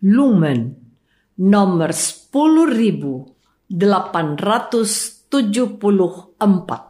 Lumen nomor 10874.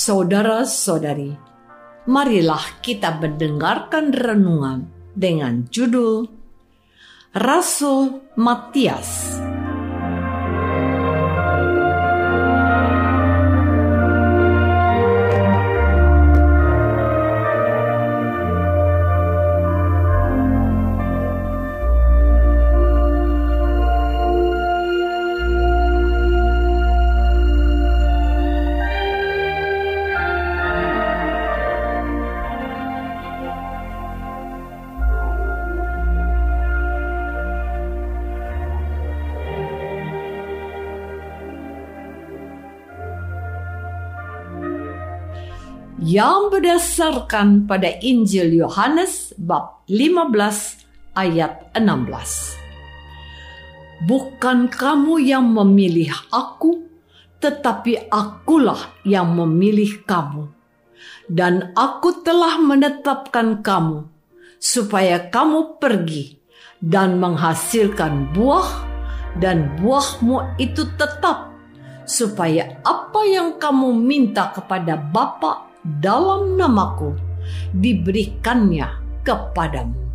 Saudara-saudari, marilah kita mendengarkan renungan dengan judul Rasul Matias. Yang berdasarkan pada Injil Yohanes bab 15 ayat 16. Bukan kamu yang memilih aku, tetapi akulah yang memilih kamu. Dan aku telah menetapkan kamu supaya kamu pergi dan menghasilkan buah dan buahmu itu tetap supaya apa yang kamu minta kepada Bapa dalam namaku diberikannya kepadamu.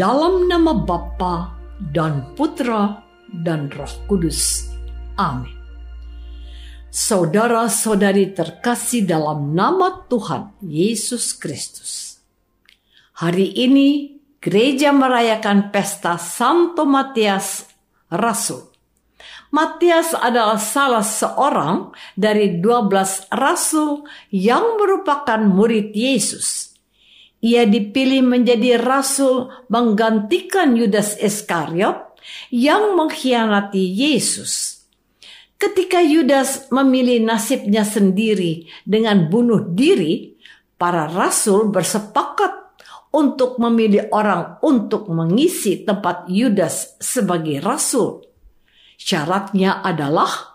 Dalam nama Bapa dan Putra dan Roh Kudus. Amin. Saudara-saudari terkasih dalam nama Tuhan Yesus Kristus. Hari ini gereja merayakan pesta Santo Matias Rasul. Matias adalah salah seorang dari 12 rasul yang merupakan murid Yesus ia dipilih menjadi rasul menggantikan Yudas Iskariot yang mengkhianati Yesus. Ketika Yudas memilih nasibnya sendiri dengan bunuh diri, para rasul bersepakat untuk memilih orang untuk mengisi tempat Yudas sebagai rasul. Syaratnya adalah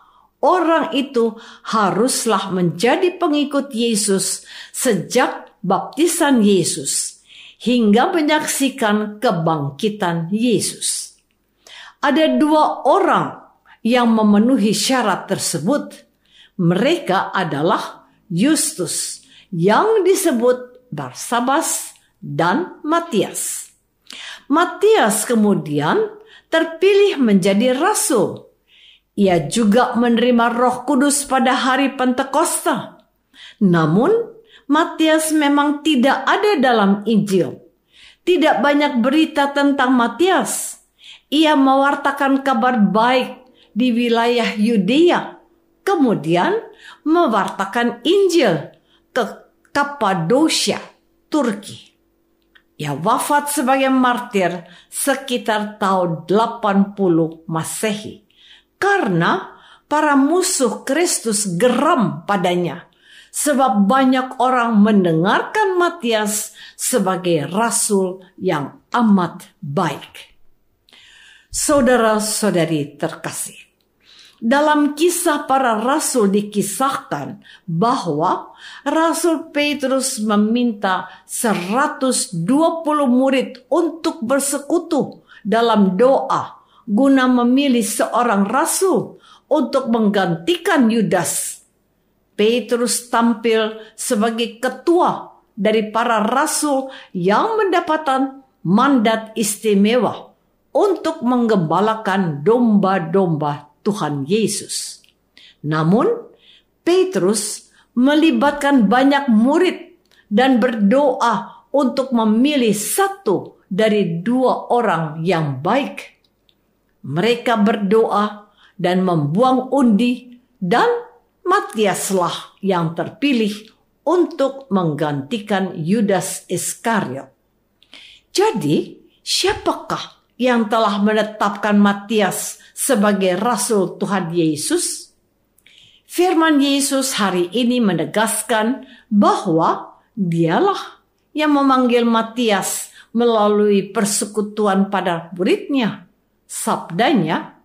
orang itu haruslah menjadi pengikut Yesus sejak baptisan Yesus hingga menyaksikan kebangkitan Yesus. Ada dua orang yang memenuhi syarat tersebut. Mereka adalah Justus yang disebut Barsabas dan Matias. Matias kemudian terpilih menjadi rasul. Ia juga menerima Roh Kudus pada hari Pentakosta. Namun, Matias memang tidak ada dalam Injil. Tidak banyak berita tentang Matias. Ia mewartakan kabar baik di wilayah Yudea, kemudian mewartakan Injil ke Kapadosia, Turki. Ia wafat sebagai martir sekitar tahun 80 Masehi karena para musuh Kristus geram padanya, sebab banyak orang mendengarkan Matias sebagai rasul yang amat baik. Saudara-saudari terkasih, dalam kisah para rasul dikisahkan bahwa Rasul Petrus meminta 120 murid untuk bersekutu dalam doa guna memilih seorang rasul untuk menggantikan Yudas. Petrus tampil sebagai ketua dari para rasul yang mendapatkan mandat istimewa untuk menggembalakan domba-domba Tuhan Yesus. Namun, Petrus melibatkan banyak murid dan berdoa untuk memilih satu dari dua orang yang baik mereka berdoa dan membuang undi dan Matiaslah yang terpilih untuk menggantikan Yudas Iskariot. Jadi, siapakah yang telah menetapkan Matias sebagai rasul Tuhan Yesus? Firman Yesus hari ini menegaskan bahwa dialah yang memanggil Matias melalui persekutuan pada muridnya Sabdanya,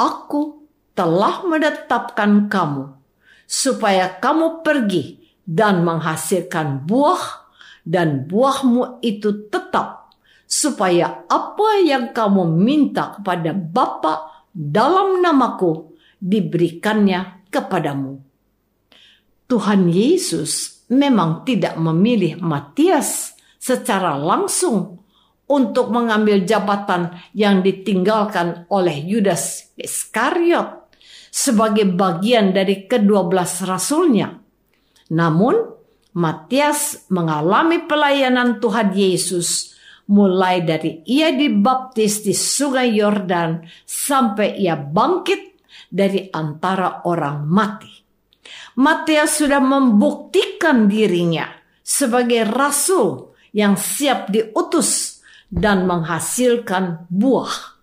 Aku telah menetapkan kamu supaya kamu pergi dan menghasilkan buah dan buahmu itu tetap supaya apa yang kamu minta kepada Bapa dalam namaku diberikannya kepadamu. Tuhan Yesus memang tidak memilih Matias secara langsung untuk mengambil jabatan yang ditinggalkan oleh Yudas Iskariot sebagai bagian dari kedua belas rasulnya. Namun, Matias mengalami pelayanan Tuhan Yesus mulai dari ia dibaptis di sungai Yordan sampai ia bangkit dari antara orang mati. Matias sudah membuktikan dirinya sebagai rasul yang siap diutus dan menghasilkan buah.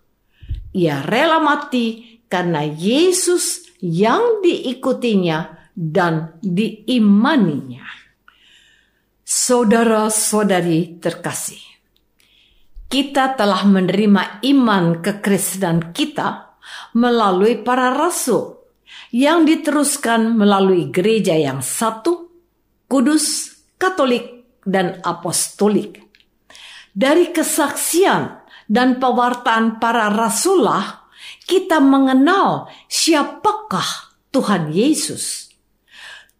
Ia rela mati karena Yesus yang diikutinya dan diimaninya. Saudara-saudari terkasih, kita telah menerima iman kekristenan kita melalui para rasul yang diteruskan melalui gereja yang satu, kudus, katolik, dan apostolik dari kesaksian dan pewartaan para rasulah, kita mengenal siapakah Tuhan Yesus.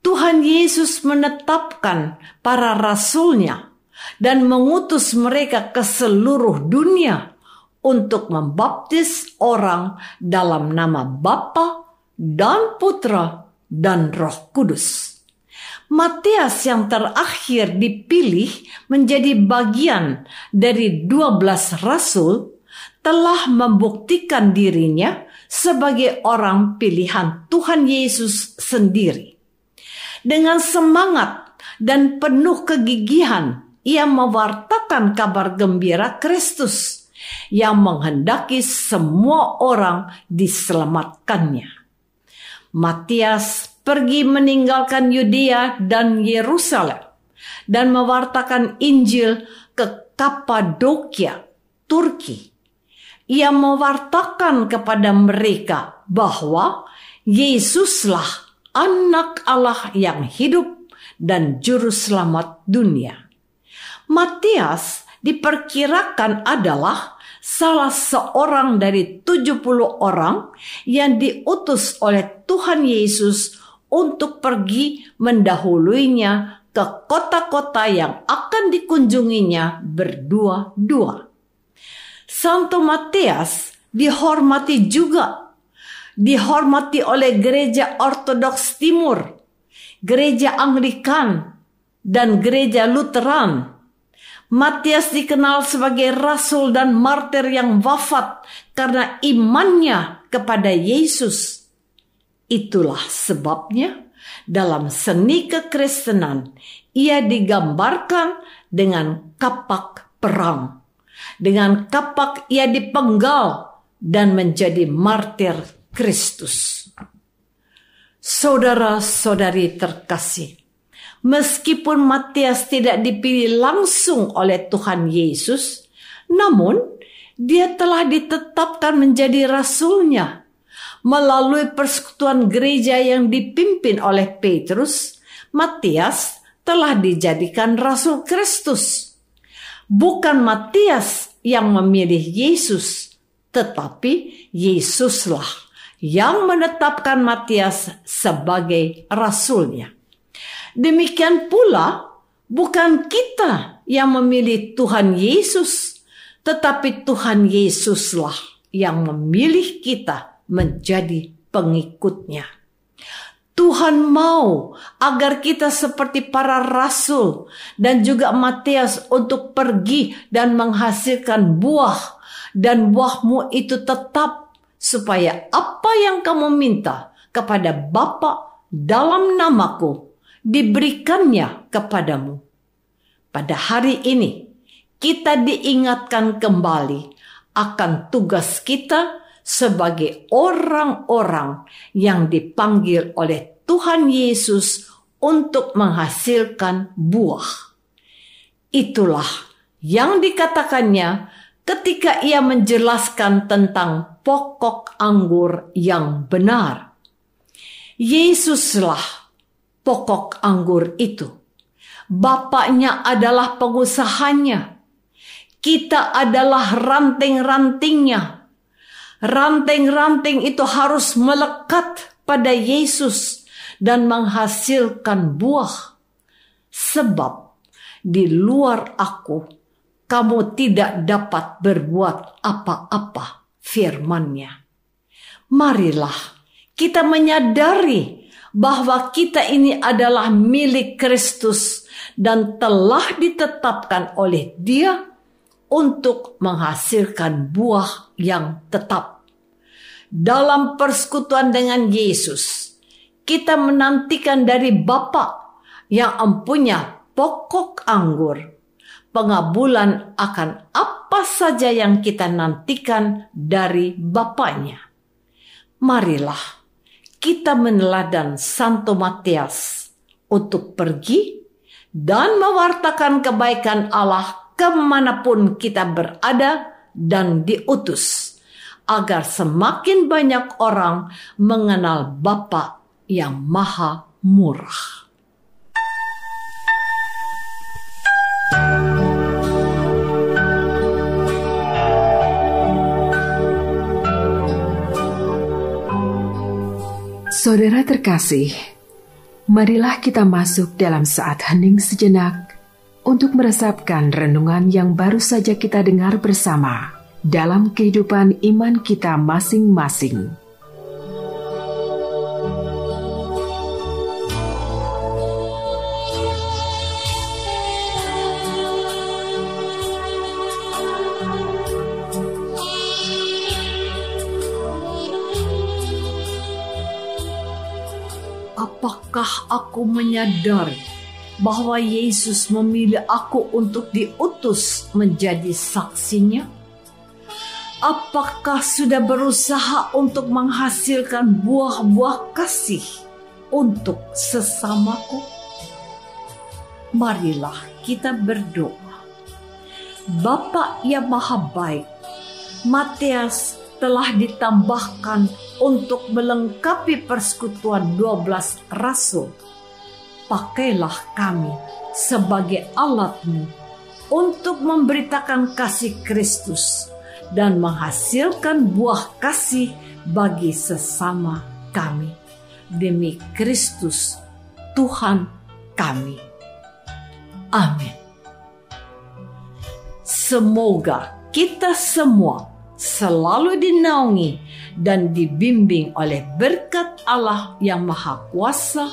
Tuhan Yesus menetapkan para rasulnya dan mengutus mereka ke seluruh dunia untuk membaptis orang dalam nama Bapa dan Putra dan Roh Kudus. Matias yang terakhir dipilih menjadi bagian dari 12 rasul telah membuktikan dirinya sebagai orang pilihan Tuhan Yesus sendiri. Dengan semangat dan penuh kegigihan, ia mewartakan kabar gembira Kristus yang menghendaki semua orang diselamatkannya. Matias pergi meninggalkan Yudea dan Yerusalem dan mewartakan Injil ke Kapadokia, Turki. Ia mewartakan kepada mereka bahwa Yesuslah anak Allah yang hidup dan juru selamat dunia. Matias diperkirakan adalah salah seorang dari 70 orang yang diutus oleh Tuhan Yesus untuk pergi mendahuluinya ke kota-kota yang akan dikunjunginya berdua-dua. Santo Matias dihormati juga dihormati oleh gereja Ortodoks Timur, gereja Anglikan, dan gereja Lutheran. Matias dikenal sebagai rasul dan martir yang wafat karena imannya kepada Yesus. Itulah sebabnya dalam seni kekristenan ia digambarkan dengan kapak perang. Dengan kapak ia dipenggal dan menjadi martir Kristus. Saudara-saudari terkasih, meskipun Matias tidak dipilih langsung oleh Tuhan Yesus, namun dia telah ditetapkan menjadi rasulnya melalui persekutuan gereja yang dipimpin oleh Petrus. Matias telah dijadikan rasul Kristus. Bukan Matias yang memilih Yesus, tetapi Yesuslah yang menetapkan Matias sebagai rasulnya. Demikian pula, bukan kita yang memilih Tuhan Yesus, tetapi Tuhan Yesuslah yang memilih kita menjadi pengikutnya. Tuhan mau agar kita seperti para rasul dan juga Matias untuk pergi dan menghasilkan buah dan buahmu itu tetap supaya apa yang kamu minta kepada Bapa dalam namaku diberikannya kepadamu. Pada hari ini, kita diingatkan kembali akan tugas kita sebagai orang-orang yang dipanggil oleh Tuhan Yesus untuk menghasilkan buah. Itulah yang dikatakannya ketika ia menjelaskan tentang pokok anggur yang benar. Yesuslah pokok anggur itu. Bapaknya adalah pengusahanya. Kita adalah ranting-rantingnya. Ranting-ranting itu harus melekat pada Yesus dan menghasilkan buah. Sebab di luar aku kamu tidak dapat berbuat apa-apa firmannya. Marilah kita menyadari bahwa kita ini adalah milik Kristus dan telah ditetapkan oleh dia untuk menghasilkan buah yang tetap. Dalam persekutuan dengan Yesus, kita menantikan dari Bapa yang empunya pokok anggur pengabulan akan apa saja yang kita nantikan dari Bapaknya. Marilah kita meneladan Santo Matias untuk pergi dan mewartakan kebaikan Allah ke mana pun kita berada dan diutus, agar semakin banyak orang mengenal Bapa yang Maha Murah. Saudara terkasih, marilah kita masuk dalam saat hening sejenak untuk meresapkan renungan yang baru saja kita dengar bersama dalam kehidupan iman kita masing-masing. Apakah aku menyadari bahwa Yesus memilih aku untuk diutus menjadi saksinya? Apakah sudah berusaha untuk menghasilkan buah-buah kasih untuk sesamaku? Marilah kita berdoa. Bapa yang maha baik, Matias telah ditambahkan untuk melengkapi persekutuan 12 rasul. Pakailah kami sebagai alatmu untuk memberitakan kasih Kristus dan menghasilkan buah kasih bagi sesama kami. Demi Kristus, Tuhan kami. Amin. Semoga kita semua selalu dinaungi dan dibimbing oleh berkat Allah yang Maha Kuasa,